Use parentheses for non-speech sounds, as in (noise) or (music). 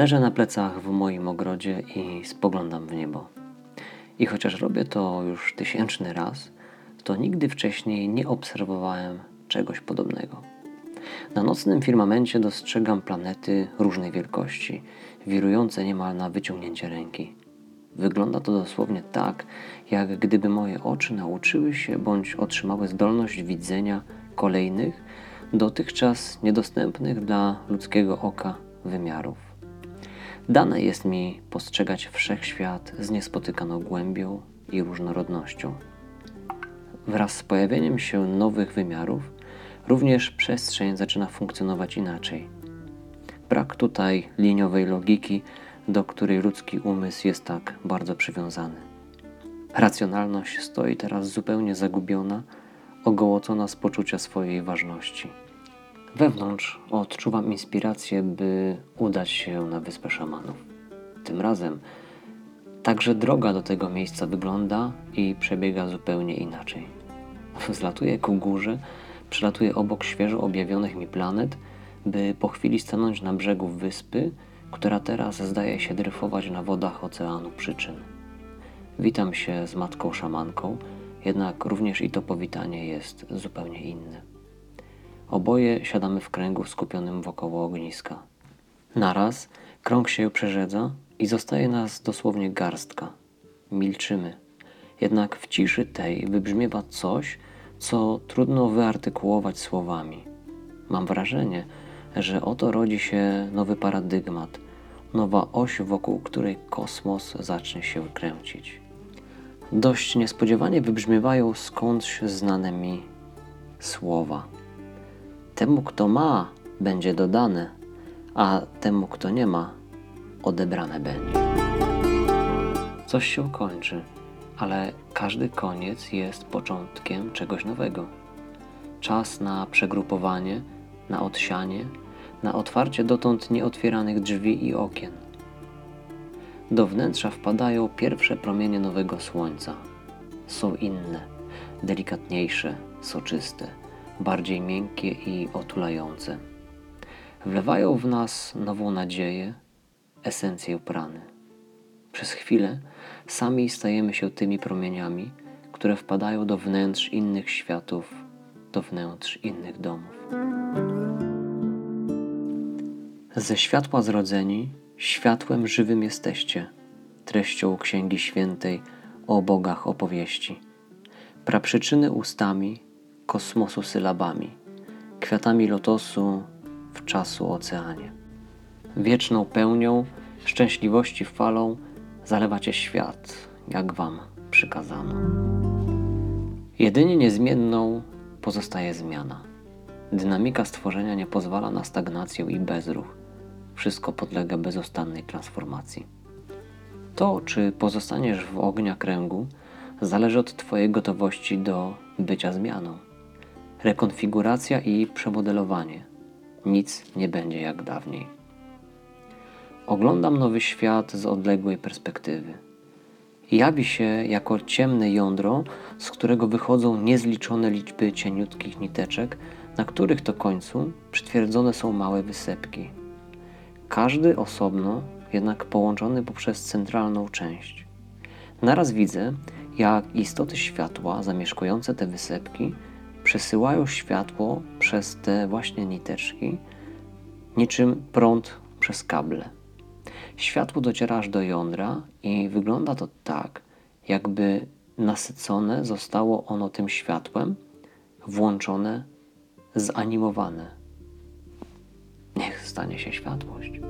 Leżę na plecach w moim ogrodzie i spoglądam w niebo. I chociaż robię to już tysięczny raz, to nigdy wcześniej nie obserwowałem czegoś podobnego. Na nocnym firmamencie dostrzegam planety różnej wielkości, wirujące niemal na wyciągnięcie ręki. Wygląda to dosłownie tak, jak gdyby moje oczy nauczyły się bądź otrzymały zdolność widzenia kolejnych, dotychczas niedostępnych dla ludzkiego oka wymiarów. Dane jest mi postrzegać wszechświat z niespotykaną głębią i różnorodnością. Wraz z pojawieniem się nowych wymiarów, również przestrzeń zaczyna funkcjonować inaczej. Brak tutaj liniowej logiki, do której ludzki umysł jest tak bardzo przywiązany. Racjonalność stoi teraz zupełnie zagubiona, ogołocona z poczucia swojej ważności. Wewnątrz odczuwam inspirację, by udać się na Wyspę Szamanów. Tym razem także droga do tego miejsca wygląda i przebiega zupełnie inaczej. (laughs) Wzlatuję ku górze, przelatuję obok świeżo objawionych mi planet, by po chwili stanąć na brzegu wyspy, która teraz zdaje się dryfować na wodach oceanu przyczyn. Witam się z matką szamanką, jednak również i to powitanie jest zupełnie inne. Oboje siadamy w kręgu skupionym wokoło ogniska. Naraz krąg się przerzedza i zostaje nas dosłownie garstka. Milczymy. Jednak w ciszy tej wybrzmiewa coś, co trudno wyartykułować słowami. Mam wrażenie, że oto rodzi się nowy paradygmat, nowa oś, wokół której kosmos zacznie się kręcić. Dość niespodziewanie wybrzmiewają skądś znane mi słowa. Temu, kto ma, będzie dodane, a temu, kto nie ma, odebrane będzie. Coś się kończy, ale każdy koniec jest początkiem czegoś nowego. Czas na przegrupowanie, na odsianie, na otwarcie dotąd nieotwieranych drzwi i okien. Do wnętrza wpadają pierwsze promienie nowego słońca. Są inne, delikatniejsze, soczyste, bardziej miękkie i otulające. Wlewają w nas nową nadzieję, esencję prany. Przez chwilę sami stajemy się tymi promieniami, które wpadają do wnętrz innych światów, do wnętrz innych domów. Ze światła zrodzeni, światłem żywym jesteście, treścią Księgi Świętej o bogach opowieści. Praprzyczyny ustami, kosmosu sylabami, kwiatami lotosu w czasu oceanie. Wieczną pełnią, szczęśliwości falą zalewacie świat, jak wam przykazano. Jedynie niezmienną pozostaje zmiana. Dynamika stworzenia nie pozwala na stagnację i bezruch. Wszystko podlega bezustannej transformacji. To, czy pozostaniesz w ognia kręgu, zależy od Twojej gotowości do bycia zmianą. Rekonfiguracja i przemodelowanie. Nic nie będzie jak dawniej. Oglądam nowy świat z odległej perspektywy. Jawi się jako ciemne jądro, z którego wychodzą niezliczone liczby cieniutkich niteczek, na których to końcu przytwierdzone są małe wysepki. Każdy osobno, jednak połączony poprzez centralną część. Naraz widzę, jak istoty światła zamieszkujące te wysepki przesyłają światło przez te właśnie niteczki, niczym prąd przez kable. Światło dociera aż do jądra i wygląda to tak, jakby nasycone zostało ono tym światłem, włączone, zanimowane. Niech stanie się światłość.